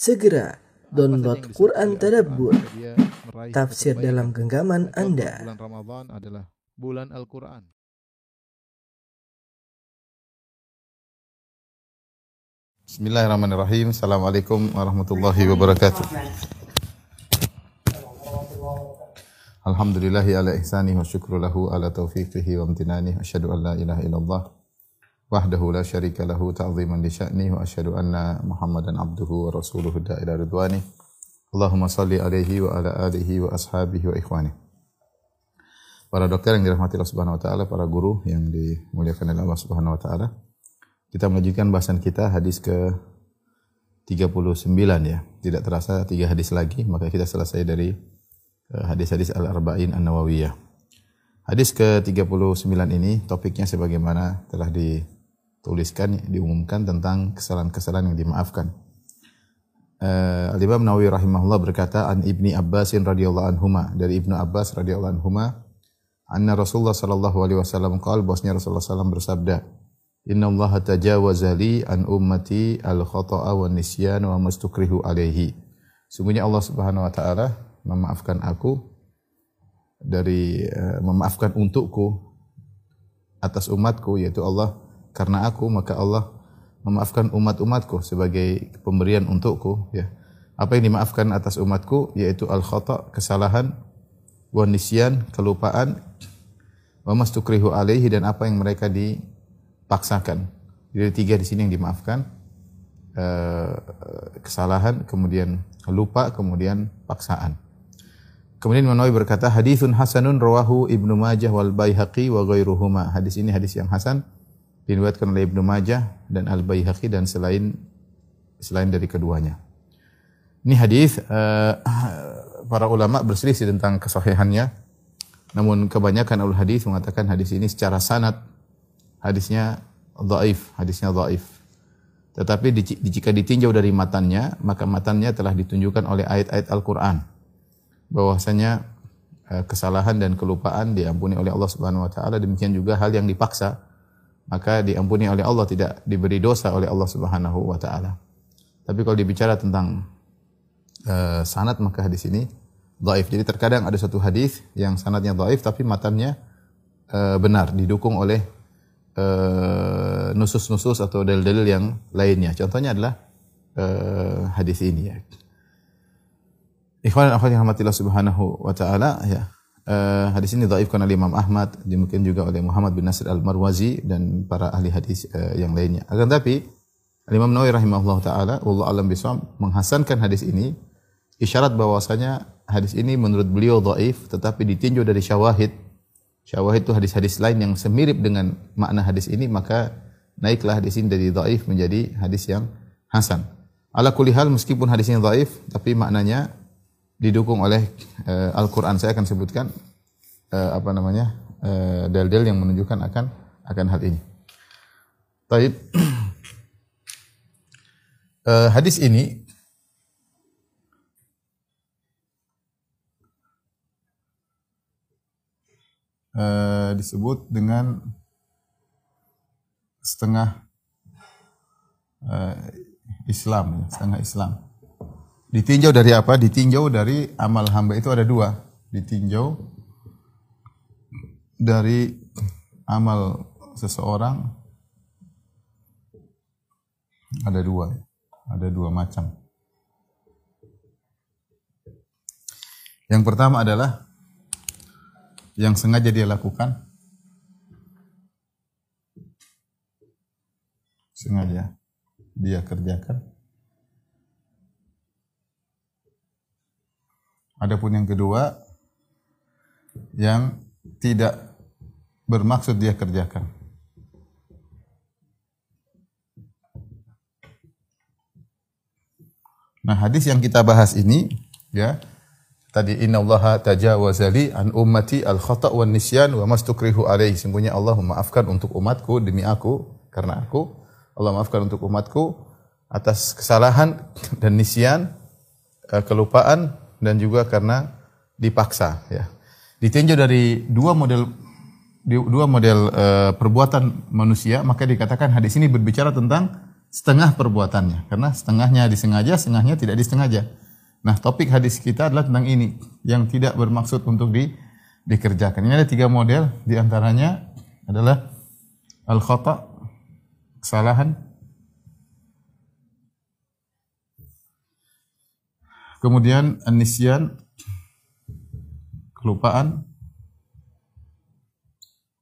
Segera download Quran Tadabbur, tafsir dalam genggaman Anda. Bulan Ramadan adalah bulan Al-Quran. Bismillahirrahmanirrahim. Assalamualaikum warahmatullahi wabarakatuh. Alhamdulillahi ala ihsani wa syukru lahu ala taufiqihi wa amtinani. Asyhadu an la ilaha illallah wahdahu la syarika lahu ta'ziman li sya'ni wa asyhadu anna Muhammadan abduhu wa rasuluhu da'ila ridwani. Allahumma salli alaihi wa ala alihi wa ashabihi wa ikhwani. Para dokter yang dirahmati Allah Subhanahu wa taala, para guru yang dimuliakan oleh Allah Subhanahu wa taala. Kita melanjutkan bahasan kita hadis ke 39 ya. Tidak terasa tiga hadis lagi, maka kita selesai dari eh, hadis-hadis Al-Arba'in An-Nawawiyah. Hadis ke-39 ini topiknya sebagaimana telah dituliskan, diumumkan tentang kesalahan-kesalahan yang dimaafkan. Uh, Al-Imam Nawawi rahimahullah berkata an Ibni Abbasin radhiyallahu anhuma dari Ibnu Abbas radhiyallahu anhuma anna Rasulullah sallallahu alaihi wasallam qala bahwasanya Rasulullah sallallahu bersabda Inna Allah tajawaza li an ummati al khata'a wa nisyan wa mastukrihu alaihi. Sungguhnya Allah Subhanahu wa taala memaafkan aku dari uh, memaafkan untukku atas umatku yaitu Allah karena aku maka Allah memaafkan umat-umatku sebagai pemberian untukku ya. Apa yang dimaafkan atas umatku yaitu al khata kesalahan wa nisyan kelupaan wa mastukrihu alaihi dan apa yang mereka dipaksakan. Jadi tiga di sini yang dimaafkan eh, kesalahan kemudian lupa kemudian paksaan. Kemudian Imam berkata hadithun hasanun rawahu Ibnu Majah wal Baihaqi wa ghairuhuma. Hadis ini hadis yang hasan diriwayatkan oleh Ibnu Majah dan Al Baihaqi dan selain selain dari keduanya. Ini hadis uh, para ulama berselisih tentang kesahihannya. Namun kebanyakan ulul hadis mengatakan hadis ini secara sanad hadisnya dhaif, hadisnya dhaif. Tetapi di, jika ditinjau dari matannya, maka matannya telah ditunjukkan oleh ayat-ayat Al-Qur'an bahwasanya uh, kesalahan dan kelupaan diampuni oleh Allah Subhanahu wa taala, demikian juga hal yang dipaksa maka diampuni oleh Allah tidak diberi dosa oleh Allah Subhanahu wa taala. Tapi kalau dibicara tentang uh, sanad maka hadis ini dhaif. Jadi terkadang ada satu hadis yang sanadnya dhaif tapi matannya uh, benar didukung oleh nusus-nusus uh, atau dalil-dalil yang lainnya. Contohnya adalah uh, hadis ini ya. Ikhwan akhwat yang subhanahu wa ta'ala ya. Uh, hadis ini dhaifkan oleh Imam Ahmad, demikian juga oleh Muhammad bin Nasir Al-Marwazi dan para ahli hadis uh, yang lainnya. Akan tapi Imam Nawawi rahimahullah taala wallahu alam bisawab menghasankan hadis ini isyarat bahwasanya hadis ini menurut beliau dhaif tetapi ditinjau dari syawahid. Syawahid itu hadis-hadis lain yang semirip dengan makna hadis ini maka naiklah hadis ini dari dhaif menjadi hadis yang hasan. Ala kulli hal meskipun hadis ini dhaif tapi maknanya didukung oleh uh, Al-Qur'an. Saya akan sebutkan uh, apa namanya? uh, dalil-dalil yang menunjukkan akan akan hal ini. Taib. uh, hadis ini uh, disebut dengan setengah uh, Islam, setengah Islam. Ditinjau dari apa? Ditinjau dari amal hamba itu ada dua. Ditinjau dari amal seseorang ada dua. Ada dua macam. Yang pertama adalah yang sengaja dia lakukan. Sengaja dia kerjakan. Adapun yang kedua yang tidak bermaksud dia kerjakan. Nah, hadis yang kita bahas ini ya tadi innallaha tajawaza li an ummati al khata' wan nisyan wa mastukrihu alaihi. Sungguhnya Allah memaafkan untuk umatku demi aku karena aku Allah maafkan untuk umatku atas kesalahan dan nisyan kelupaan dan juga karena dipaksa ya. Ditinjau dari dua model dua model uh, perbuatan manusia maka dikatakan hadis ini berbicara tentang setengah perbuatannya karena setengahnya disengaja, setengahnya tidak disengaja. Nah, topik hadis kita adalah tentang ini yang tidak bermaksud untuk di, dikerjakan. Ini ada tiga model, di antaranya adalah al khata kesalahan. Kemudian an-nisyan kelupaan.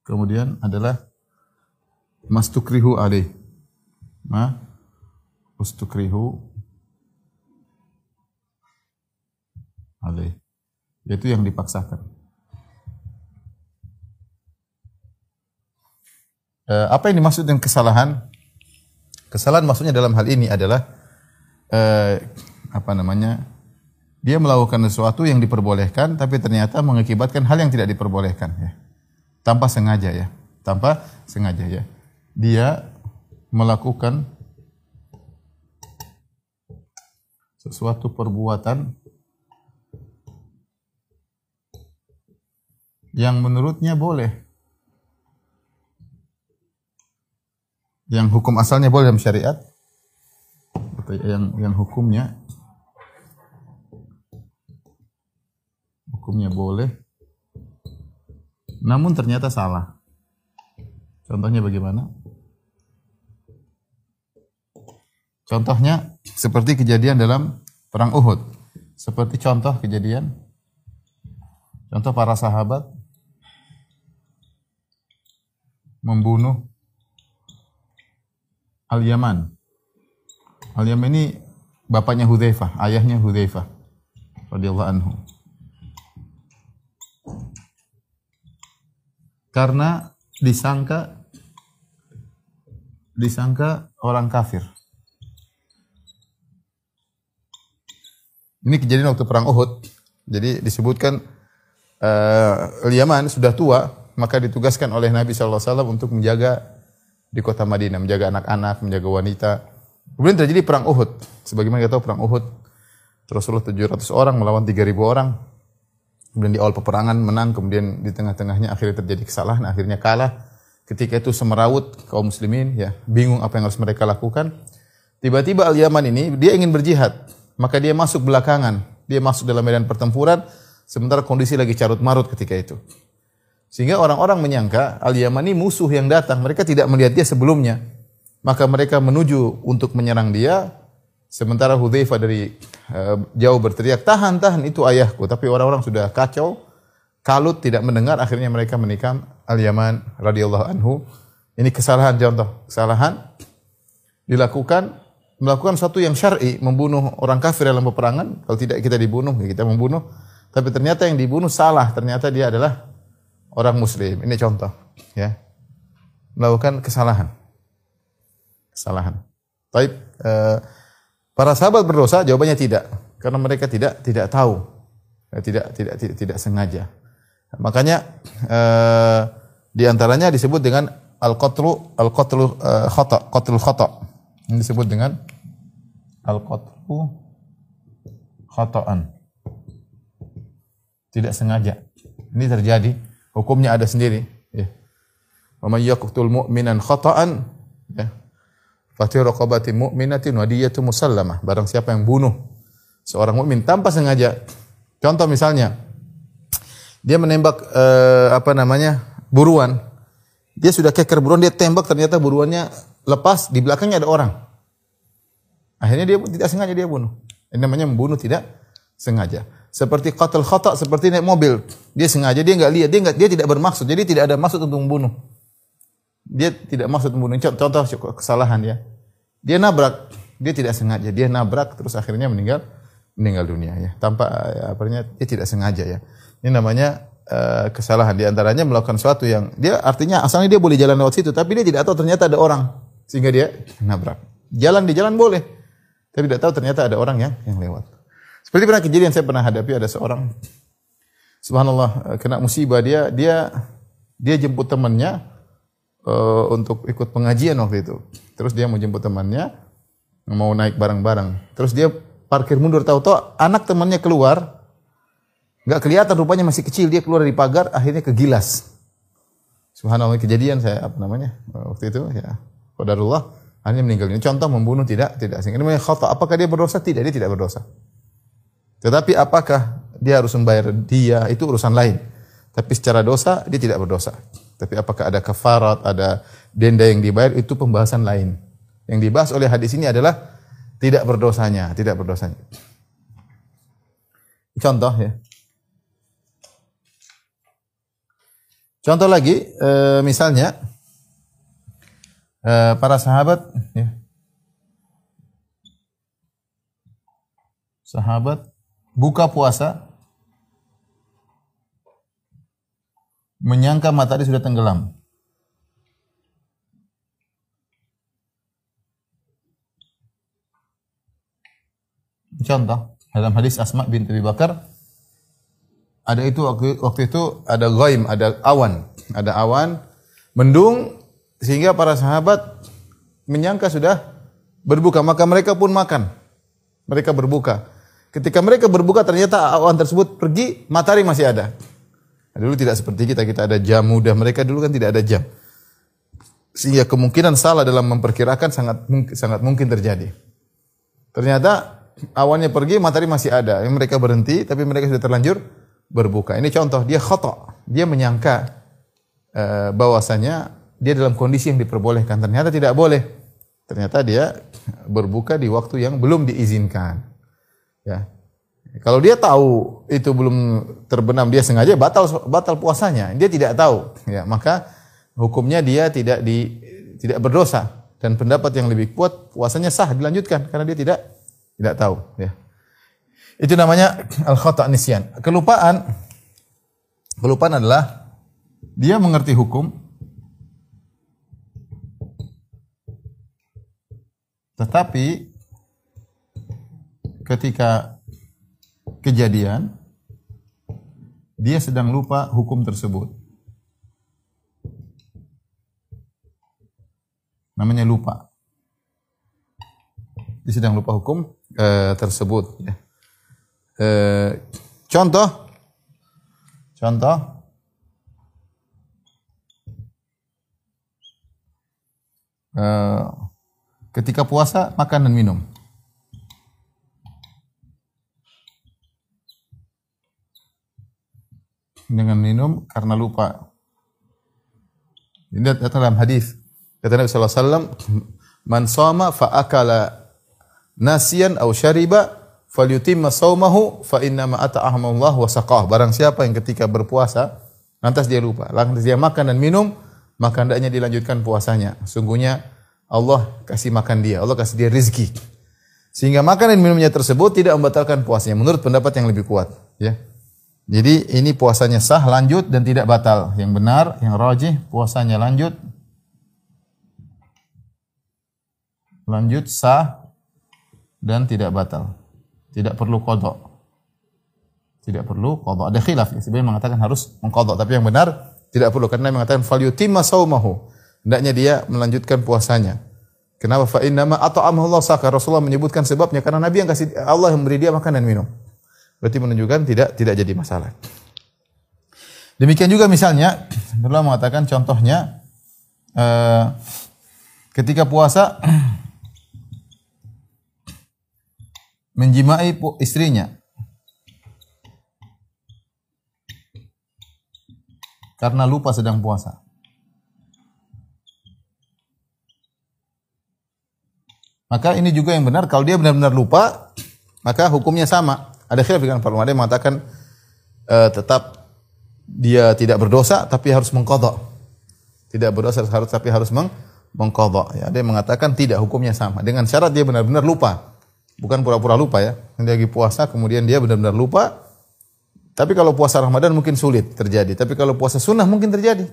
Kemudian adalah mastukrihu alaih. Ma ustukrihu alaih. Yaitu yang dipaksakan. Eh, apa yang dimaksud dengan kesalahan? Kesalahan maksudnya dalam hal ini adalah eh, apa namanya? Dia melakukan sesuatu yang diperbolehkan tapi ternyata mengakibatkan hal yang tidak diperbolehkan ya. Tanpa sengaja ya. Tanpa sengaja ya. Dia melakukan sesuatu perbuatan yang menurutnya boleh yang hukum asalnya boleh dalam syariat yang yang hukumnya hukumnya boleh. Namun ternyata salah. Contohnya bagaimana? Contohnya seperti kejadian dalam perang Uhud. Seperti contoh kejadian. Contoh para sahabat membunuh Al-Yaman. Al-Yaman ini bapaknya Hudzaifah, ayahnya Hudzaifah radhiyallahu anhu. Karena disangka disangka orang kafir. Ini kejadian waktu perang Uhud. Jadi disebutkan uh, Al-Yaman sudah tua, maka ditugaskan oleh Nabi SAW untuk menjaga di kota Madinah, menjaga anak-anak, menjaga wanita. Kemudian terjadi perang Uhud. Sebagaimana kita tahu perang Uhud, Rasulullah 700 orang melawan 3000 orang. Kemudian di awal peperangan menang, kemudian di tengah-tengahnya akhirnya terjadi kesalahan, akhirnya kalah. Ketika itu semerawut kaum muslimin, ya bingung apa yang harus mereka lakukan. Tiba-tiba Al-Yaman ini, dia ingin berjihad. Maka dia masuk belakangan. Dia masuk dalam medan pertempuran, sementara kondisi lagi carut marut ketika itu. Sehingga orang-orang menyangka Al-Yamani musuh yang datang. Mereka tidak melihat dia sebelumnya. Maka mereka menuju untuk menyerang dia. Sementara Hudzaifah dari uh, jauh berteriak, tahan, tahan, itu ayahku. Tapi orang-orang sudah kacau. Kalut tidak mendengar, akhirnya mereka menikam Al-Yaman radhiyallahu anhu. Ini kesalahan contoh. Kesalahan dilakukan melakukan sesuatu yang syar'i, membunuh orang kafir dalam peperangan. Kalau tidak kita dibunuh, ya kita membunuh. Tapi ternyata yang dibunuh salah. Ternyata dia adalah orang muslim. Ini contoh, ya. Melakukan kesalahan. Kesalahan. Baik, eh, para sahabat berdosa jawabannya tidak, karena mereka tidak tidak tahu. Ya, tidak tidak tidak, tidak sengaja. Makanya eh, di antaranya disebut dengan al-qatlu al-qatlu uh, khata, qatlul khata. Ini disebut dengan al-qatlu khata'an. Tidak sengaja. Ini terjadi Hukumnya ada sendiri. Ya. Wa may yaqtul mu'minan khata'an. Fatih raqabati mu'minatin wa diyatu musallamah. Barang siapa yang bunuh seorang mukmin tanpa sengaja. Contoh misalnya dia menembak eh, apa namanya? buruan. Dia sudah keker buruan, dia tembak ternyata buruannya lepas, di belakangnya ada orang. Akhirnya dia tidak sengaja dia bunuh. Ini namanya membunuh tidak sengaja seperti qatl khata seperti naik mobil. Dia sengaja dia nggak lihat, dia nggak dia tidak bermaksud. Jadi tidak ada maksud untuk membunuh. Dia tidak maksud membunuh. Contoh kesalahan ya. Dia nabrak, dia tidak sengaja. Dia nabrak terus akhirnya meninggal meninggal dunia ya. Tanpa ya, apanya dia tidak sengaja ya. Ini namanya uh, kesalahan di antaranya melakukan sesuatu yang dia artinya asalnya dia boleh jalan lewat situ tapi dia tidak tahu ternyata ada orang sehingga dia nabrak. Jalan di jalan boleh. Tapi tidak tahu ternyata ada orang yang yang lewat. Seperti pernah kejadian saya pernah hadapi ada seorang subhanallah eh, kena musibah dia dia dia jemput temannya uh, untuk ikut pengajian waktu itu. Terus dia mau jemput temannya mau naik bareng-bareng. Terus dia parkir mundur tahu-tahu anak temannya keluar nggak kelihatan rupanya masih kecil dia keluar dari pagar akhirnya kegilas. Subhanallah kejadian saya apa namanya waktu itu ya. Qadarullah hanya meninggal dunia. Contoh membunuh tidak tidak sehingga namanya khata. Apakah dia berdosa? Tidak, dia tidak berdosa. Tetapi apakah dia harus membayar dia itu urusan lain. Tapi secara dosa dia tidak berdosa. Tapi apakah ada kafarat, ada denda yang dibayar itu pembahasan lain. Yang dibahas oleh hadis ini adalah tidak berdosanya, tidak berdosanya. Contoh ya. Contoh lagi, e, misalnya e, para sahabat, ya. sahabat buka puasa, menyangka matahari sudah tenggelam. Contoh dalam hadis Asma bin Abi Bakar ada itu waktu, waktu itu ada ghaim, ada awan, ada awan mendung sehingga para sahabat menyangka sudah berbuka, maka mereka pun makan. Mereka berbuka. Ketika mereka berbuka ternyata awan tersebut pergi, matahari masih ada. Dulu tidak seperti kita, kita ada jam mudah, mereka dulu kan tidak ada jam. Sehingga kemungkinan salah dalam memperkirakan sangat sangat mungkin terjadi. Ternyata awannya pergi, matahari masih ada. Yang mereka berhenti, tapi mereka sudah terlanjur berbuka. Ini contoh, dia khotok. Dia menyangka uh, bahwasanya dia dalam kondisi yang diperbolehkan. Ternyata tidak boleh. Ternyata dia berbuka di waktu yang belum diizinkan. Ya. Kalau dia tahu itu belum terbenam, dia sengaja batal batal puasanya. Dia tidak tahu, ya maka hukumnya dia tidak di tidak berdosa dan pendapat yang lebih kuat puasanya sah dilanjutkan karena dia tidak tidak tahu, ya. Itu namanya al khata nisyan. Kelupaan kelupaan adalah dia mengerti hukum tetapi ketika kejadian dia sedang lupa hukum tersebut. Namanya lupa. Dia sedang lupa hukum uh, tersebut. Uh, contoh, contoh, uh, ketika puasa makan dan minum. Dengan minum karena lupa. Ini datang dalam hadis. Kata Nabi sallallahu alaihi wasallam, "Man shoma fa akala nasiyan aw syariba falyutimma saumahu fa inna ma ata'ahumullah wa saqah. Barang siapa yang ketika berpuasa lantas dia lupa, lantas dia makan dan minum, maka hendaknya dilanjutkan puasanya. Sungguhnya Allah kasih makan dia, Allah kasih dia rizki. Sehingga makan dan minumnya tersebut tidak membatalkan puasanya menurut pendapat yang lebih kuat, ya. Jadi ini puasanya sah, lanjut dan tidak batal. Yang benar, yang rajih puasanya lanjut. Lanjut sah dan tidak batal. Tidak perlu kodok. Tidak perlu kodok. Ada khilaf. Sebenarnya mengatakan harus mengkodok. Tapi yang benar tidak perlu. Karena mengatakan fal yutimma saumahu. Hendaknya dia melanjutkan puasanya. Kenapa? Fa at'amahu Allah saka. Rasulullah menyebutkan sebabnya karena Nabi yang kasih Allah yang memberi dia makan dan minum. Berarti menunjukkan tidak tidak jadi masalah. Demikian juga misalnya, Rasulullah mengatakan contohnya uh, ketika puasa menjimai istrinya. Karena lupa sedang puasa. Maka ini juga yang benar kalau dia benar-benar lupa, maka hukumnya sama. Ada khilaf dengan para ulama yang mengatakan uh, tetap dia tidak berdosa tapi harus mengkodok. Tidak berdosa harus tapi harus meng mengkodok. Ya, ada yang mengatakan tidak hukumnya sama dengan syarat dia benar-benar lupa. Bukan pura-pura lupa ya. Dia lagi puasa kemudian dia benar-benar lupa. Tapi kalau puasa Ramadan mungkin sulit terjadi. Tapi kalau puasa sunnah mungkin terjadi.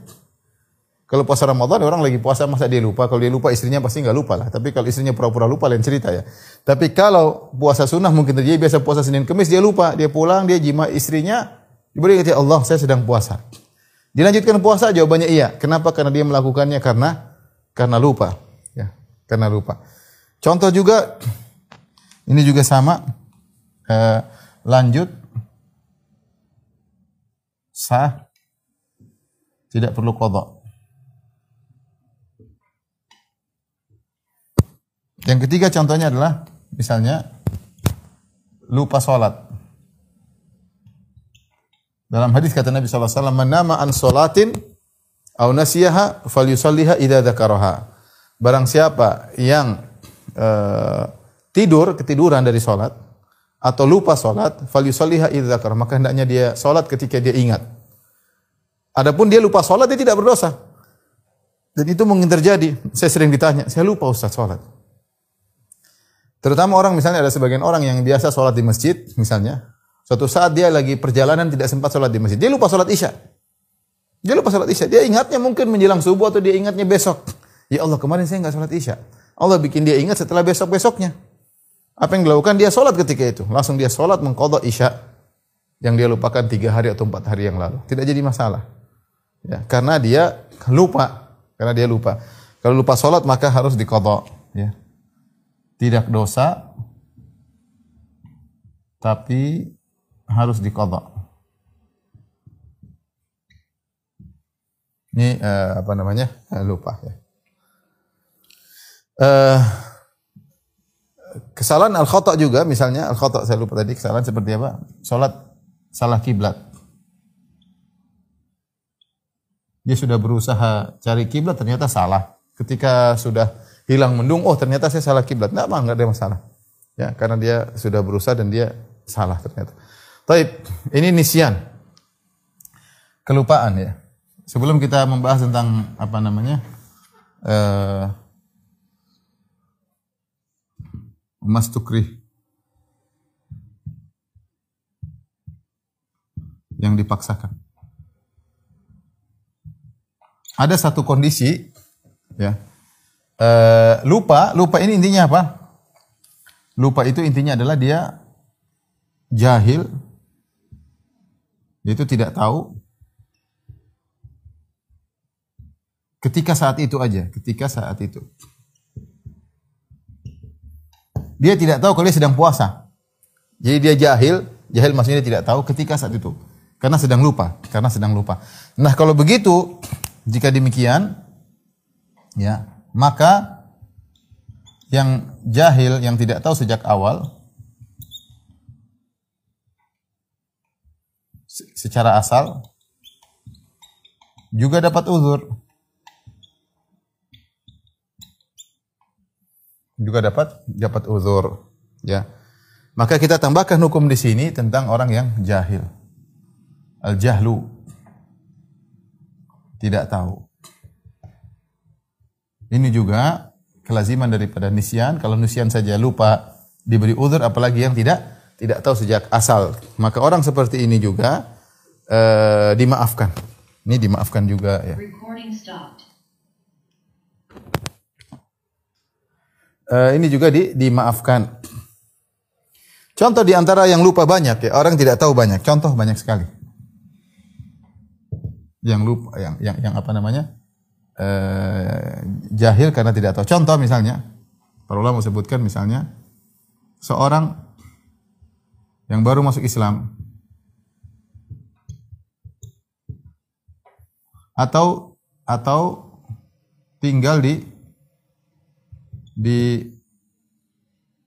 Kalau puasa Ramadan orang lagi puasa masa dia lupa. Kalau dia lupa istrinya pasti nggak lupa lah. Tapi kalau istrinya pura-pura lupa lain cerita ya. Tapi kalau puasa sunnah mungkin terjadi. Biasa puasa Senin Kemis dia lupa. Dia pulang dia jima istrinya. Diberi kata Allah saya sedang puasa. Dilanjutkan puasa jawabannya iya. Kenapa? Karena dia melakukannya karena karena lupa. Ya, karena lupa. Contoh juga ini juga sama. Eh, lanjut. Sah. Tidak perlu kodok. Yang ketiga contohnya adalah misalnya lupa sholat. Dalam hadis kata Nabi SAW, Man nama an sholatin au nasiyaha falyusalliha idza dzakaraha. Barang siapa yang eh, tidur ketiduran dari sholat atau lupa sholat, falyusalliha idza dzakaraha. Maka hendaknya dia sholat ketika dia ingat. Adapun dia lupa sholat, dia tidak berdosa. Dan itu mungkin terjadi. Saya sering ditanya, saya lupa Ustaz sholat. Terutama orang misalnya ada sebagian orang yang biasa sholat di masjid, misalnya. Suatu saat dia lagi perjalanan tidak sempat sholat di masjid. Dia lupa sholat isya. Dia lupa sholat isya. Dia ingatnya mungkin menjelang subuh atau dia ingatnya besok. Ya Allah kemarin saya nggak sholat isya. Allah bikin dia ingat setelah besok-besoknya. Apa yang dilakukan? Dia sholat ketika itu. Langsung dia sholat mengkodok isya. Yang dia lupakan tiga hari atau empat hari yang lalu. Tidak jadi masalah. Ya, karena dia lupa. Karena dia lupa. Kalau lupa sholat maka harus dikodok. Ya. Tidak dosa. Tapi harus dikodok. Ini uh, apa namanya? Uh, lupa ya. Uh, kesalahan al khata juga misalnya al khata saya lupa tadi kesalahan seperti apa? Salat salah kiblat. Dia sudah berusaha cari kiblat ternyata salah. Ketika sudah hilang mendung, oh ternyata saya salah kiblat. Enggak apa, enggak ada masalah. Ya, karena dia sudah berusaha dan dia salah ternyata. Taib, ini nisyan. Kelupaan ya. Sebelum kita membahas tentang apa namanya? Uh, emas tukri yang dipaksakan. Ada satu kondisi ya. Uh, lupa, lupa ini intinya apa? Lupa itu intinya adalah dia jahil yaitu tidak tahu ketika saat itu aja, ketika saat itu. Dia tidak tahu kalau dia sedang puasa. Jadi dia jahil, jahil maksudnya dia tidak tahu ketika saat itu. Karena sedang lupa, karena sedang lupa. Nah, kalau begitu, jika demikian, ya, maka yang jahil yang tidak tahu sejak awal secara asal juga dapat uzur. Juga dapat dapat uzur, ya. Maka kita tambahkan hukum di sini tentang orang yang jahil. Al-jahlu tidak tahu. Ini juga kelaziman daripada nisyan. Kalau nisyan saja lupa diberi uzur apalagi yang tidak tidak tahu sejak asal. Maka orang seperti ini juga uh, dimaafkan. Ini dimaafkan juga ya. Uh, ini juga di, dimaafkan. Contoh di antara yang lupa banyak ya, orang tidak tahu banyak. Contoh banyak sekali. Yang lupa, yang yang, yang apa namanya? Uh, jahil karena tidak tahu. Contoh misalnya, para ulama sebutkan misalnya seorang yang baru masuk Islam atau atau tinggal di di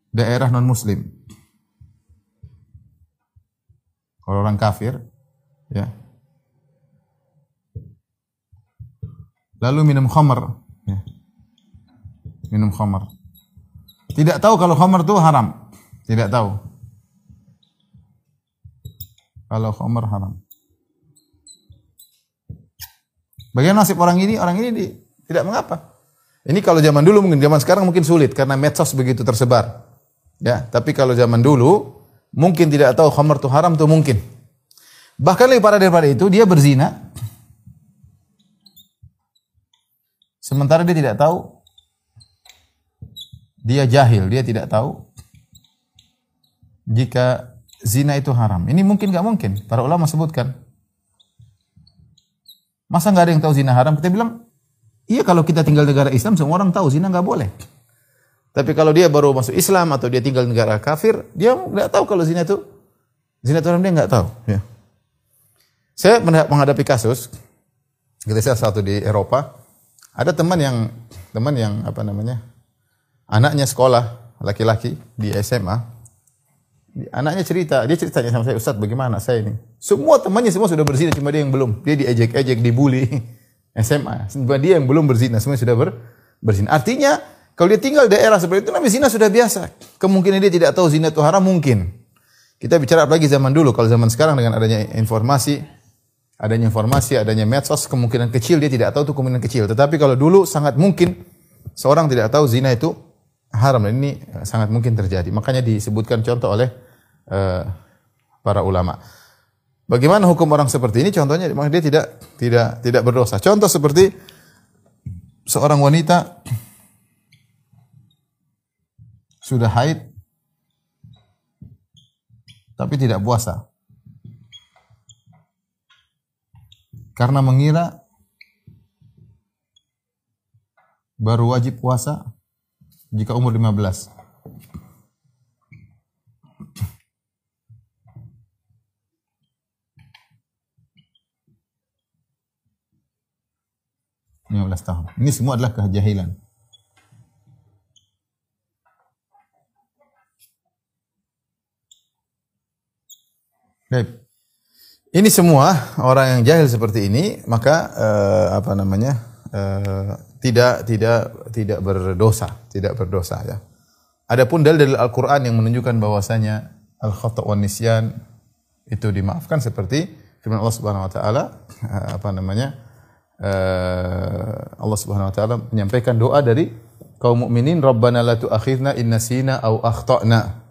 daerah non muslim. Kalau orang kafir ya. Lalu minum khamar ya. Minum khamar. Tidak tahu kalau khamar itu haram. Tidak tahu kalau khamar haram. Bagaimana nasib orang ini? Orang ini di, tidak mengapa. Ini kalau zaman dulu mungkin zaman sekarang mungkin sulit karena medsos begitu tersebar. Ya, tapi kalau zaman dulu mungkin tidak tahu khamar itu haram itu mungkin. Bahkan lebih parah daripada itu dia berzina. Sementara dia tidak tahu dia jahil, dia tidak tahu jika zina itu haram. Ini mungkin nggak mungkin. Para ulama sebutkan. Masa nggak ada yang tahu zina haram? Kita bilang, iya kalau kita tinggal negara Islam semua orang tahu zina nggak boleh. Tapi kalau dia baru masuk Islam atau dia tinggal negara kafir, dia nggak tahu kalau zina itu zina itu haram dia nggak tahu. Ya. Saya menghadapi kasus ketika saya satu di Eropa, ada teman yang teman yang apa namanya Anaknya sekolah laki-laki di SMA. Anaknya cerita, dia ceritanya sama saya, Ustaz bagaimana saya ini? Semua temannya semua sudah berzina, cuma dia yang belum. Dia diejek-ejek, dibully. SMA. Cuma dia yang belum berzina, semua sudah ber, berzina. Artinya, kalau dia tinggal di daerah seperti itu, namanya zina sudah biasa. Kemungkinan dia tidak tahu zina itu haram, mungkin. Kita bicara apalagi zaman dulu, kalau zaman sekarang dengan adanya informasi, adanya informasi, adanya medsos, kemungkinan kecil dia tidak tahu itu kemungkinan kecil. Tetapi kalau dulu sangat mungkin seorang tidak tahu zina itu haram dan ini eh, sangat mungkin terjadi. Makanya disebutkan contoh oleh uh, para ulama. Bagaimana hukum orang seperti ini? Contohnya dia tidak tidak tidak berdosa. Contoh seperti seorang wanita sudah haid tapi tidak puasa. Karena mengira baru wajib puasa jika umur 15. Lima belas tahun. Ini semua adalah kejahilan. Baik. Ini semua orang yang jahil seperti ini, maka uh, apa namanya? Uh, tidak tidak tidak berdosa, tidak berdosa ya. Adapun dalil-dalil Al-Qur'an yang menunjukkan bahwasanya al-khata' wan itu dimaafkan seperti firman Allah Subhanahu wa taala apa namanya? Allah Subhanahu wa taala menyampaikan doa dari kaum mukminin Rabbana la tu'akhidna in nasina aw akhtana.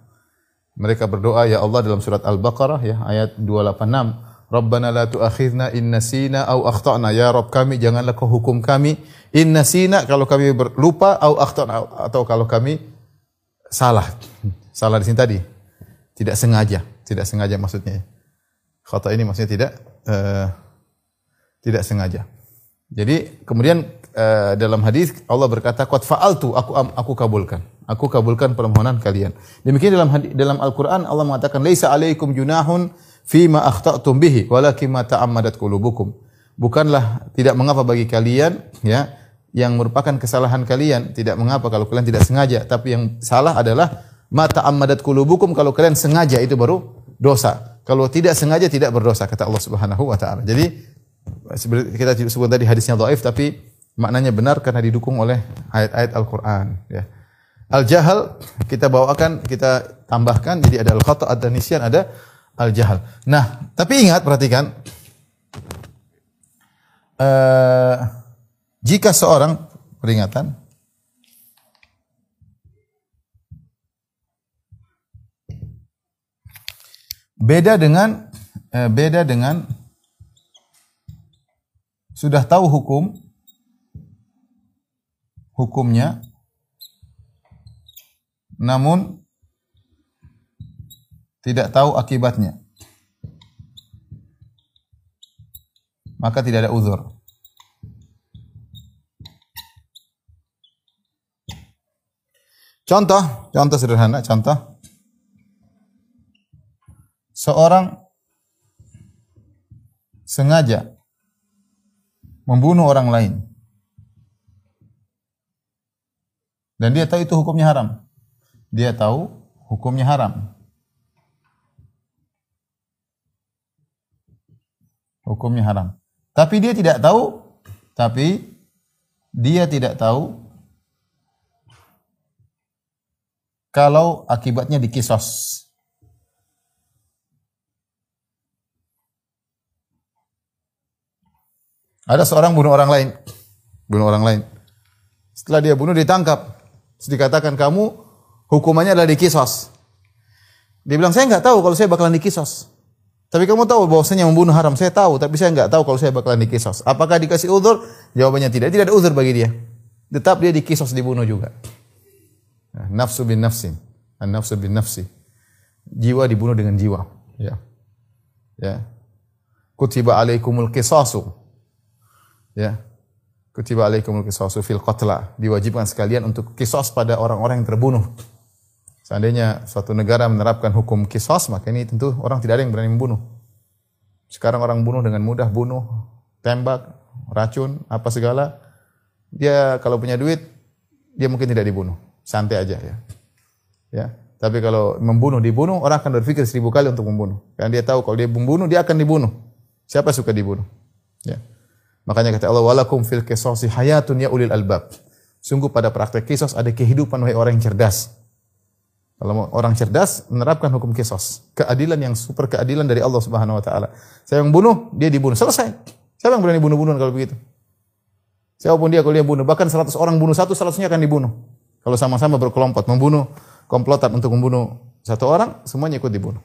Mereka berdoa ya Allah dalam surat Al-Baqarah ya ayat 286 Rabbana la tu'akhidna in nasina aw akhtana. Ya Rabb kami janganlah kau hukum kami in nasina kalau kami lupa aw akhtana atau kalau kami salah. Salah di sini tadi. Tidak sengaja, tidak sengaja maksudnya. Khata ini maksudnya tidak uh, tidak sengaja. Jadi kemudian uh, dalam hadis Allah berkata qad fa'altu aku aku kabulkan. Aku kabulkan permohonan kalian. Demikian dalam dalam Al-Qur'an Allah mengatakan laisa alaikum junahun fima akhta'tum bihi walakin ma ta'ammadat qulubukum. Bukanlah tidak mengapa bagi kalian ya yang merupakan kesalahan kalian tidak mengapa kalau kalian tidak sengaja tapi yang salah adalah ma ta'ammadat qulubukum kalau kalian sengaja itu baru dosa. Kalau tidak sengaja tidak berdosa kata Allah Subhanahu wa taala. Jadi kita sebut tadi hadisnya dhaif tapi maknanya benar karena didukung oleh ayat-ayat Al-Qur'an ya. Al-jahal kita bawakan, kita tambahkan jadi ada al-khata' ada nisyan, ada al-jahal. Nah, tapi ingat perhatikan uh, jika seorang peringatan beda dengan uh, beda dengan sudah tahu hukum hukumnya namun tidak tahu akibatnya. Maka tidak ada uzur. Contoh, contoh sederhana, contoh. Seorang sengaja membunuh orang lain. Dan dia tahu itu hukumnya haram. Dia tahu hukumnya haram. Hukumnya haram. Tapi dia tidak tahu, tapi dia tidak tahu kalau akibatnya dikisos. Ada seorang bunuh orang lain, bunuh orang lain. Setelah dia bunuh ditangkap. Dikatakan kamu hukumannya adalah dikisos. Dia bilang saya nggak tahu kalau saya bakalan dikisos. Tapi kamu tahu bahwasanya membunuh haram. Saya tahu, tapi saya nggak tahu kalau saya bakalan dikisos. Apakah dikasih uzur? Jawabannya tidak. Tidak ada uzur bagi dia. Tetap dia dikisos dibunuh juga. Nah, nafsu bin nafsin. nafsu bin nafsi. Jiwa dibunuh dengan jiwa. Ya. Ya. Kutiba alaikumul kisasu. Ya. Kutiba alaikumul kisasu fil qatla. Diwajibkan sekalian untuk kisos pada orang-orang yang terbunuh. Seandainya suatu negara menerapkan hukum kisos, maka ini tentu orang tidak ada yang berani membunuh. Sekarang orang bunuh dengan mudah, bunuh, tembak, racun, apa segala. Dia kalau punya duit, dia mungkin tidak dibunuh. santai aja ya. Ya. Tapi kalau membunuh dibunuh, orang akan berpikir seribu kali untuk membunuh. Karena dia tahu kalau dia membunuh dia akan dibunuh. Siapa suka dibunuh? Ya. Makanya kata Allah, "Walakum fil qisasi hayatun ya ulil albab." Sungguh pada praktek kisos ada kehidupan wahai orang yang cerdas. Kalau orang cerdas menerapkan hukum kisos, keadilan yang super keadilan dari Allah Subhanahu wa taala. Saya yang bunuh, dia dibunuh. Selesai. Siapa yang berani bunuh-bunuhan kalau begitu? Siapa pun dia kalau dia bunuh, bahkan 100 orang bunuh satu, seratusnya akan dibunuh. Kalau sama-sama berkelompok membunuh komplotan untuk membunuh satu orang, semuanya ikut dibunuh.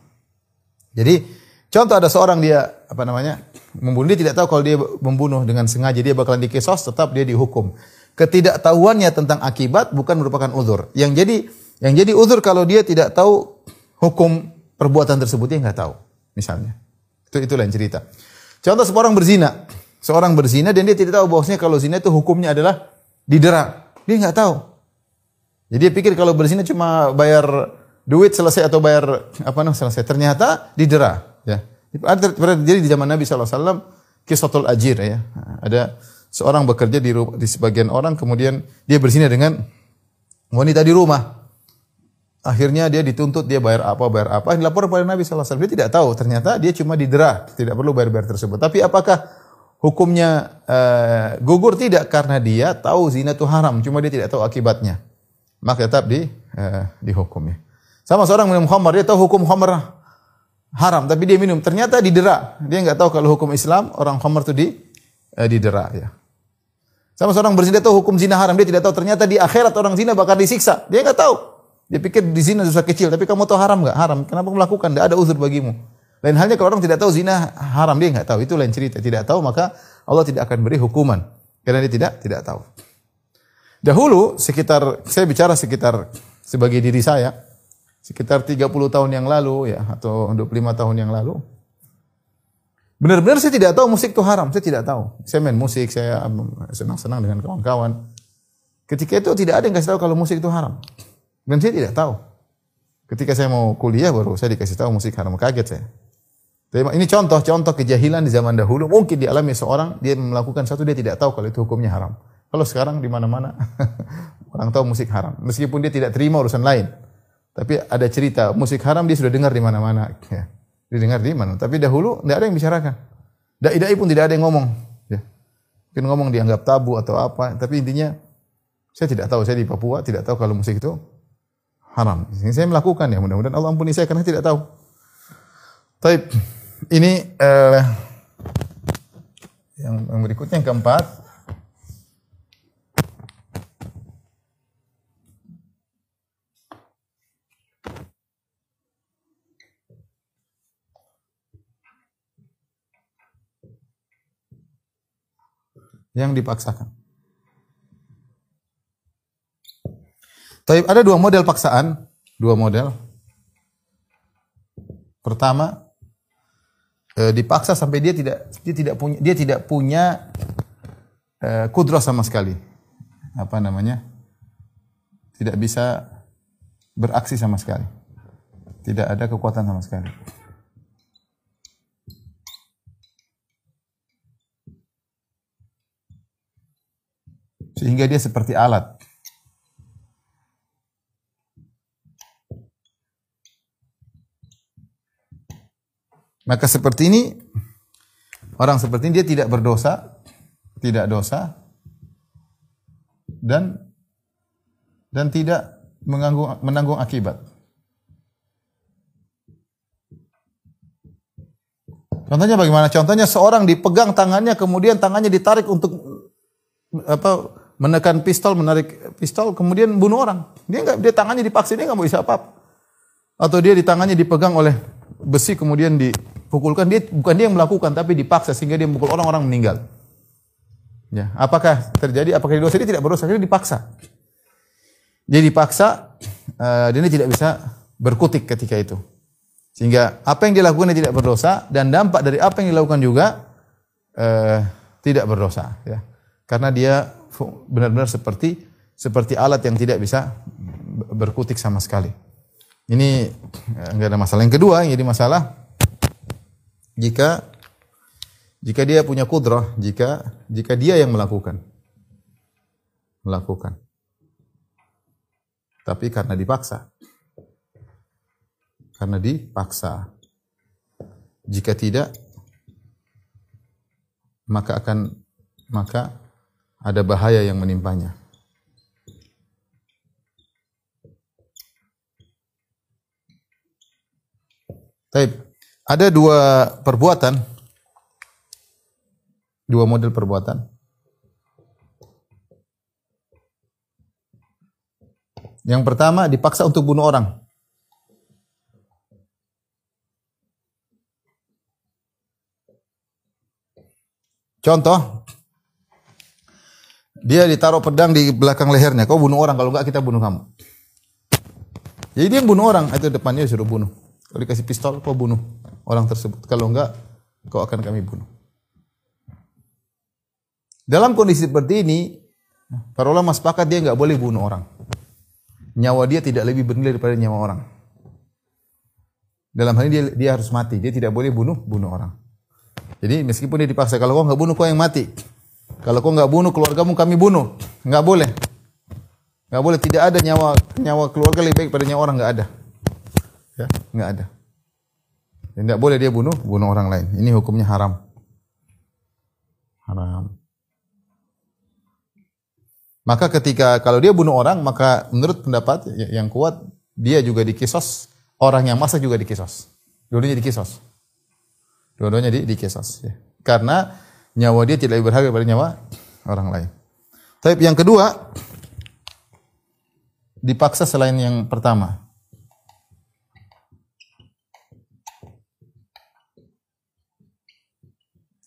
Jadi contoh ada seorang dia apa namanya membunuh dia tidak tahu kalau dia membunuh dengan sengaja dia bakalan dikisos, tetap dia dihukum. Ketidaktahuannya tentang akibat bukan merupakan uzur. Yang jadi yang jadi uzur kalau dia tidak tahu hukum perbuatan tersebut dia nggak tahu, misalnya. Itu itu lain cerita. Contoh seorang berzina, seorang berzina dan dia tidak tahu bahwasanya kalau zina itu hukumnya adalah didera. Dia nggak tahu. Jadi dia pikir kalau berzina cuma bayar duit selesai atau bayar apa namanya selesai. Ternyata didera. Ya. Terjadi di zaman Nabi SAW kisatul ajir ya. Ada seorang bekerja di, di sebagian orang kemudian dia berzina dengan wanita di rumah. Akhirnya dia dituntut, dia bayar apa, bayar apa. Dilapor kepada Nabi SAW. Dia tidak tahu, ternyata dia cuma didera. Tidak perlu bayar-bayar tersebut. Tapi apakah hukumnya uh, gugur? Tidak, karena dia tahu zina itu haram. Cuma dia tidak tahu akibatnya. Maka tetap di, uh, dihukum ya. Sama seorang minum khamar, dia tahu hukum khamar haram. Tapi dia minum, ternyata didera. Dia nggak tahu kalau hukum Islam, orang khamar itu di, uh, didera ya. Sama seorang berzina tahu hukum zina haram, dia tidak tahu ternyata di akhirat orang zina bakal disiksa. Dia nggak tahu. Dia pikir di zina dosa kecil, tapi kamu tahu haram nggak? Haram. Kenapa melakukan? Tidak ada uzur bagimu. Lain halnya kalau orang tidak tahu zina haram, dia nggak tahu. Itu lain cerita. Tidak tahu maka Allah tidak akan beri hukuman karena dia tidak tidak tahu. Dahulu sekitar saya bicara sekitar sebagai diri saya sekitar 30 tahun yang lalu ya atau 25 tahun yang lalu Benar-benar saya tidak tahu musik itu haram, saya tidak tahu. Saya main musik, saya senang-senang dengan kawan-kawan. Ketika itu tidak ada yang kasih tahu kalau musik itu haram. Dan saya tidak tahu. Ketika saya mau kuliah baru saya dikasih tahu musik haram. Kaget saya. Tapi ini contoh-contoh kejahilan di zaman dahulu. Mungkin dialami seorang, dia melakukan satu, dia tidak tahu kalau itu hukumnya haram. Kalau sekarang di mana-mana, orang tahu musik haram. Meskipun dia tidak terima urusan lain. Tapi ada cerita, musik haram dia sudah dengar di mana-mana. Ya. Didengar di mana. Tapi dahulu tidak ada yang bicarakan. Dai-dai pun tidak ada yang ngomong. Ya. Mungkin ngomong dianggap tabu atau apa. Tapi intinya, saya tidak tahu. Saya di Papua tidak tahu kalau musik itu haram. Saya melakukan ya. Mudah-mudahan Allah ampuni saya karena tidak tahu. Tapi ini yang, yang berikutnya yang keempat. yang dipaksakan. Tapi ada dua model paksaan, dua model. Pertama, eh, dipaksa sampai dia tidak dia tidak punya dia tidak punya eh, kudroh sama sekali. Apa namanya? Tidak bisa beraksi sama sekali. Tidak ada kekuatan sama sekali. Sehingga dia seperti alat. Maka seperti ini, orang seperti ini dia tidak berdosa, tidak dosa, dan dan tidak menanggung, menanggung akibat. Contohnya bagaimana? Contohnya seorang dipegang tangannya, kemudian tangannya ditarik untuk apa menekan pistol, menarik pistol, kemudian bunuh orang. Dia enggak, dia tangannya dipaksa, dia enggak mau bisa apa-apa. Atau dia di tangannya dipegang oleh besi kemudian dipukulkan, dia bukan dia yang melakukan tapi dipaksa sehingga dia memukul orang, orang meninggal. Ya, apakah terjadi? Apakah dosa dia tidak berdosa? Dia dipaksa. Dia dipaksa uh, dia tidak bisa berkutik ketika itu. Sehingga apa yang dilakukan dia tidak berdosa dan dampak dari apa yang dilakukan juga uh, tidak berdosa. Ya. Karena dia benar-benar seperti seperti alat yang tidak bisa berkutik sama sekali. Ini enggak ada masalah. Yang kedua yang jadi masalah jika jika dia punya kudrah, jika jika dia yang melakukan melakukan. tapi karena dipaksa. Karena dipaksa. Jika tidak, maka akan maka ada bahaya yang menimpanya. Taib. Ada dua perbuatan, dua model perbuatan. Yang pertama dipaksa untuk bunuh orang. Contoh, dia ditaruh pedang di belakang lehernya. Kau bunuh orang, kalau enggak kita bunuh kamu. Jadi dia bunuh orang, itu depannya suruh bunuh. Kalau dikasih pistol, kau bunuh orang tersebut. Kalau enggak, kau akan kami bunuh. Dalam kondisi seperti ini, para ulama sepakat dia enggak boleh bunuh orang. Nyawa dia tidak lebih bernilai daripada nyawa orang. Dalam hal ini dia, dia harus mati. Dia tidak boleh bunuh bunuh orang. Jadi meskipun dia dipaksa, kalau kau nggak bunuh kau yang mati. Kalau kau nggak bunuh keluargamu kami bunuh. Nggak boleh. Nggak boleh. Tidak ada nyawa nyawa keluarga lebih baik pada nyawa orang nggak ada. Ya, nggak ada. Dan tidak boleh dia bunuh bunuh orang lain. Ini hukumnya haram. Haram. Maka ketika kalau dia bunuh orang, maka menurut pendapat yang kuat dia juga dikisos, orang yang masak juga dikisos. Dulunya dikisos. Dua-duanya di, di kisos. Ya. Karena nyawa dia tidak lebih berharga daripada nyawa orang lain. Tapi yang kedua, dipaksa selain yang pertama.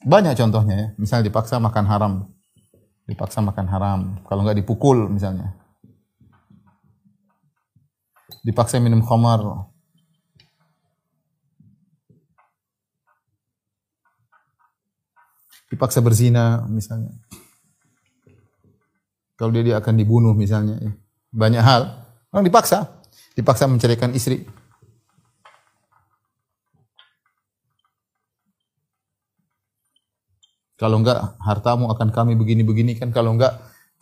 Banyak contohnya ya. Misalnya dipaksa makan haram. Dipaksa makan haram. Kalau nggak dipukul misalnya. Dipaksa minum khamar. dipaksa berzina misalnya. Kalau dia, dia akan dibunuh misalnya. Ya. Banyak hal. Orang dipaksa. Dipaksa menceraikan istri. Kalau enggak hartamu akan kami begini-begini kan. Kalau enggak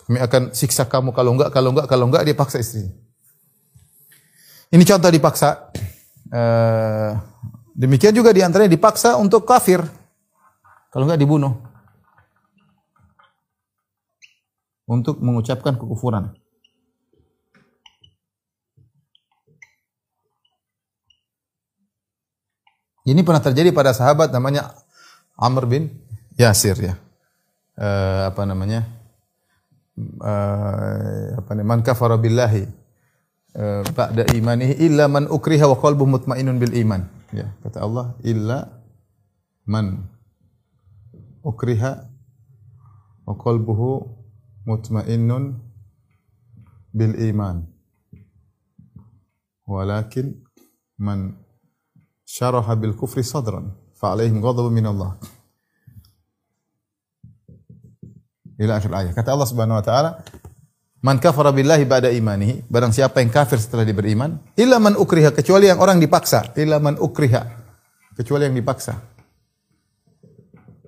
kami akan siksa kamu. Kalau enggak, kalau enggak, kalau enggak dia paksa istri. Ini contoh dipaksa. Uh, demikian juga di antaranya dipaksa untuk kafir. Kalau enggak dibunuh. Untuk mengucapkan kekufuran. Ini pernah terjadi pada sahabat namanya Amr bin Yasir ya. Uh, apa namanya? Uh, apa namanya? Man kafara billahi uh, ba'da imanihi illa man ukriha wa qalbuhu mutmainnun bil iman. Ya, kata Allah, illa man ukriha wa qalbuhu mutmainnun bil iman walakin man syaraha bil kufri sadran fa alaihim ghadabun min Allah ila akhir ayat kata Allah Subhanahu wa taala man kafara billahi ba'da imanihi barang siapa yang kafir setelah dia beriman illa man ukriha kecuali yang orang dipaksa illa man ukriha kecuali yang dipaksa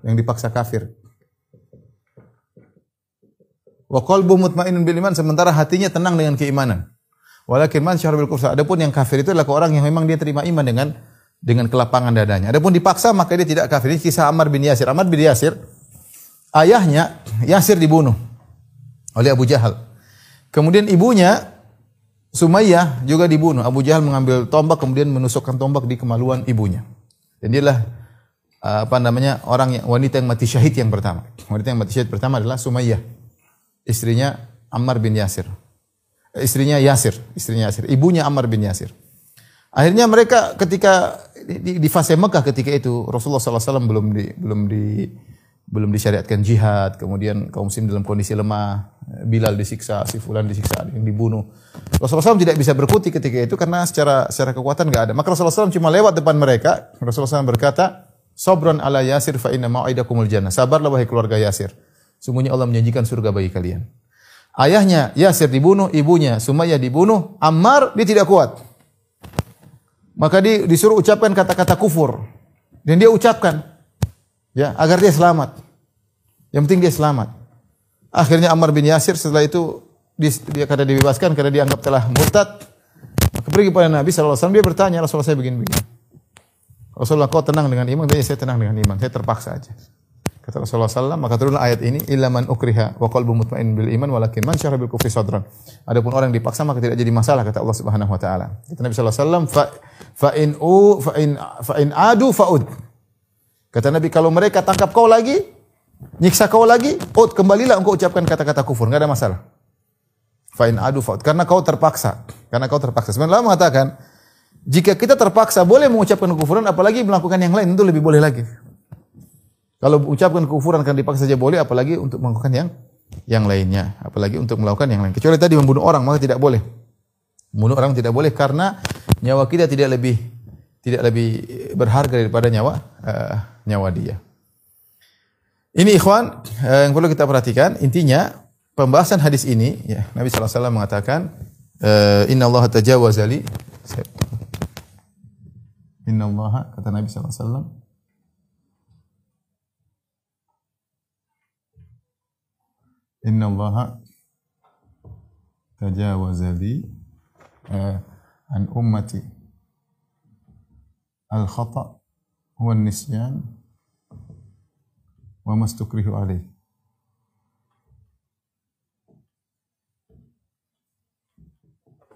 yang dipaksa kafir. Wa qalbu mutmainnun bil iman sementara hatinya tenang dengan keimanan. Walakin man syahra bil kufr. Adapun yang kafir itu adalah orang yang memang dia terima iman dengan dengan kelapangan dadanya. Adapun dipaksa maka dia tidak kafir. Ini kisah Ammar bin Yasir. Ammar bin Yasir ayahnya Yasir dibunuh oleh Abu Jahal. Kemudian ibunya Sumayyah juga dibunuh. Abu Jahal mengambil tombak kemudian menusukkan tombak di kemaluan ibunya. Dan dialah Eh, apa namanya orang yang wanita yang mati syahid yang pertama. Wanita yang mati syahid pertama adalah Sumayyah, istrinya Ammar bin Yasir. Eh, istrinya Yasir, istrinya Yasir, ibunya Ammar bin Yasir. Akhirnya mereka ketika di, di fase Mekah ketika itu Rasulullah SAW belum di, belum di belum disyariatkan jihad, kemudian kaum muslim dalam kondisi lemah, Bilal disiksa, si fulan disiksa, yang dibunuh. Rasulullah SAW tidak bisa berkutik ketika itu karena secara secara kekuatan nggak ada. Maka Rasulullah SAW cuma lewat depan mereka. Rasulullah SAW berkata, Sabran ala Yasir fa inna mau'idakumul jannah. Sabarlah wahai keluarga Yasir. Sungguhnya Allah menjanjikan surga bagi kalian. Ayahnya Yasir dibunuh, ibunya Sumayyah dibunuh, Ammar dia tidak kuat. Maka dia disuruh ucapkan kata-kata kufur. Dan dia ucapkan ya agar dia selamat. Yang penting dia selamat. Akhirnya Ammar bin Yasir setelah itu dis- dia kada dibebaskan karena dianggap telah murtad. Maka pergi pada Nabi SAW, dia bertanya, Rasulullah saya begini-begini. Rasulullah kau tenang dengan iman, dia saya tenang dengan iman, saya terpaksa aja. Kata Rasulullah SAW, maka turunlah ayat ini, illa man ukriha wa qalbu mutmain bil iman walakin man syarah bil kufri sadran. Adapun orang yang dipaksa maka tidak jadi masalah kata Allah Subhanahu wa taala. Kata Nabi sallallahu alaihi wasallam, fa fa in u fa in fa in adu faud. Kata Nabi kalau mereka tangkap kau lagi, nyiksa kau lagi, ud kembalilah engkau ucapkan kata-kata kufur, enggak ada masalah. Fa in adu faud karena kau terpaksa. Karena kau terpaksa. Sebenarnya Allah mengatakan, jika kita terpaksa boleh mengucapkan kekufuran apalagi melakukan yang lain itu lebih boleh lagi. Kalau ucapkan kekufuran kan dipaksa saja boleh, apalagi untuk melakukan yang yang lainnya, apalagi untuk melakukan yang lain. Kecuali tadi membunuh orang maka tidak boleh. Membunuh orang tidak boleh karena nyawa kita tidak lebih tidak lebih berharga daripada nyawa eh, nyawa dia. Ini ikhwan eh, yang perlu kita perhatikan. Intinya pembahasan hadis ini, ya Nabi SAW mengatakan, eh, Inna Allah tajawaza li. Inna Allah kata Nabi SAW. Inna Allah tajawaza li eh, an ummati al khata wa nisyan wa mastukrihu alaih.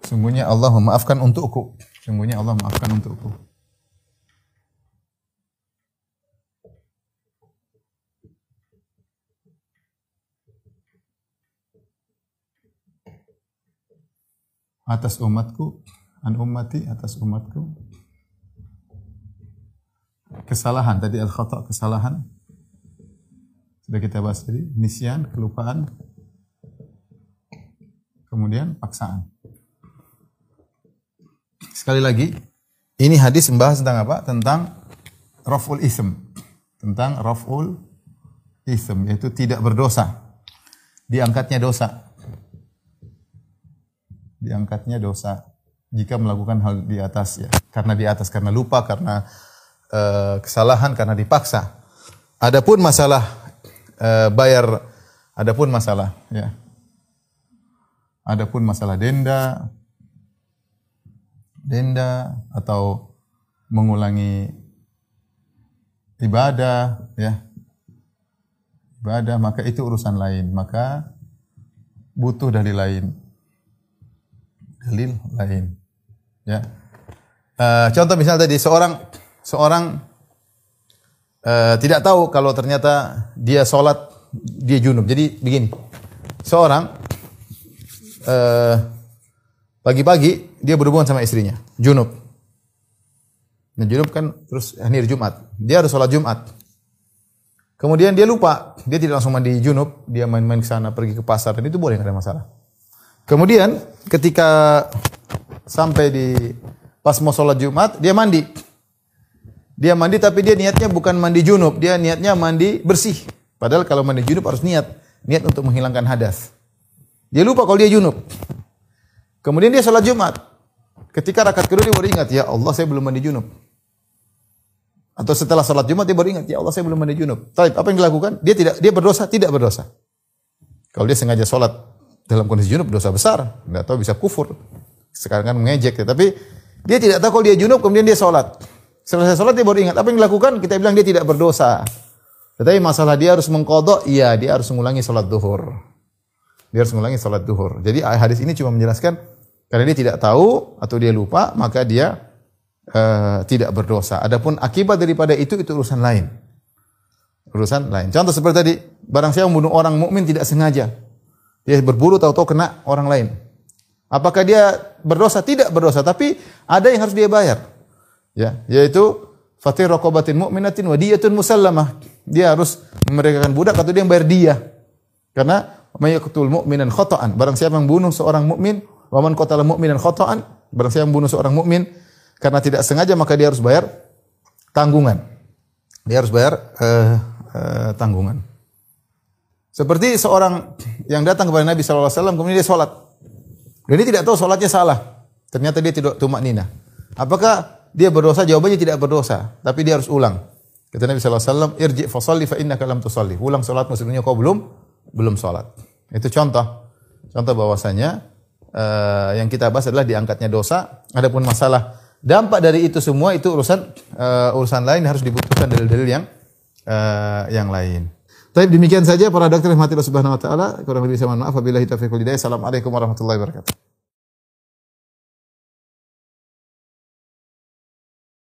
Sungguhnya Allah memaafkan untukku. Sungguhnya Allah memaafkan untukku. atas umatku, an ummati atas umatku. Kesalahan tadi al khata kesalahan. Sudah kita bahas tadi, nisyan, kelupaan. Kemudian paksaan. Sekali lagi, ini hadis membahas tentang apa? Tentang raf'ul ism. Tentang raf'ul ism, yaitu tidak berdosa. Diangkatnya dosa diangkatnya dosa jika melakukan hal di atas ya karena di atas karena lupa karena uh, kesalahan karena dipaksa adapun masalah uh, bayar adapun masalah ya adapun masalah denda denda atau mengulangi ibadah ya ibadah maka itu urusan lain maka butuh dalil lain dalil lain. Ya. Uh, contoh misal tadi seorang seorang uh, tidak tahu kalau ternyata dia sholat dia junub. Jadi begini, seorang uh, pagi-pagi dia berhubungan sama istrinya, junub. Nah, junub kan terus hari Jumat. Dia harus sholat Jumat. Kemudian dia lupa, dia tidak langsung mandi junub, dia main-main ke sana, pergi ke pasar, dan itu boleh, nggak ada masalah. Kemudian ketika sampai di pas mau sholat Jumat, dia mandi. Dia mandi tapi dia niatnya bukan mandi junub, dia niatnya mandi bersih. Padahal kalau mandi junub harus niat, niat untuk menghilangkan hadas. Dia lupa kalau dia junub. Kemudian dia sholat Jumat. Ketika rakaat kedua dia baru ingat, ya Allah saya belum mandi junub. Atau setelah sholat Jumat dia baru ingat, ya Allah saya belum mandi junub. Tapi apa yang dilakukan? Dia tidak dia berdosa, tidak berdosa. Kalau dia sengaja sholat dalam kondisi junub dosa besar, nggak tahu bisa kufur. Sekarang kan mengejek tapi dia tidak tahu kalau dia junub kemudian dia sholat. Selesai sholat dia baru ingat apa yang dilakukan, kita bilang dia tidak berdosa. Tetapi masalah dia harus mengkodok, iya dia harus mengulangi sholat duhur. Dia harus mengulangi sholat duhur. Jadi hadis ini cuma menjelaskan karena dia tidak tahu atau dia lupa maka dia uh, tidak berdosa. Adapun akibat daripada itu itu urusan lain. Urusan lain. Contoh seperti tadi, barang siapa membunuh orang mukmin tidak sengaja, dia berburu tahu-tahu kena orang lain. Apakah dia berdosa? Tidak berdosa, tapi ada yang harus dia bayar. Ya, yaitu fatir raqabatin mu'minatin wa diyatun musallamah. Dia harus memerdekakan budak atau dia yang bayar dia. Karena mayaqtul mu'minan khata'an. Barang siapa yang bunuh seorang mukmin, wa man qatala khata'an, barang siapa yang bunuh seorang mukmin karena tidak sengaja maka dia harus bayar tanggungan. Dia harus bayar uh, uh, tanggungan. Seperti seorang yang datang kepada Nabi SAW, kemudian dia sholat. Dan dia tidak tahu sholatnya salah. Ternyata dia tidak tumak nina. Apakah dia berdosa? Jawabannya tidak berdosa. Tapi dia harus ulang. Kata Nabi SAW, irji fasalli fa innaka lam tusalli. Ulang sholat maksudnya kau belum belum sholat. Itu contoh. Contoh bahwasanya eh, yang kita bahas adalah diangkatnya dosa. Adapun masalah dampak dari itu semua itu urusan eh, urusan lain harus dibutuhkan dalil-dalil yang eh, yang lain. Tapi demikian saja para dokter yang mati Allah Subhanahu wa taala. Kurang lebih saya mohon maaf. Wabillahi taufiq wal hidayah. Assalamualaikum warahmatullahi wabarakatuh.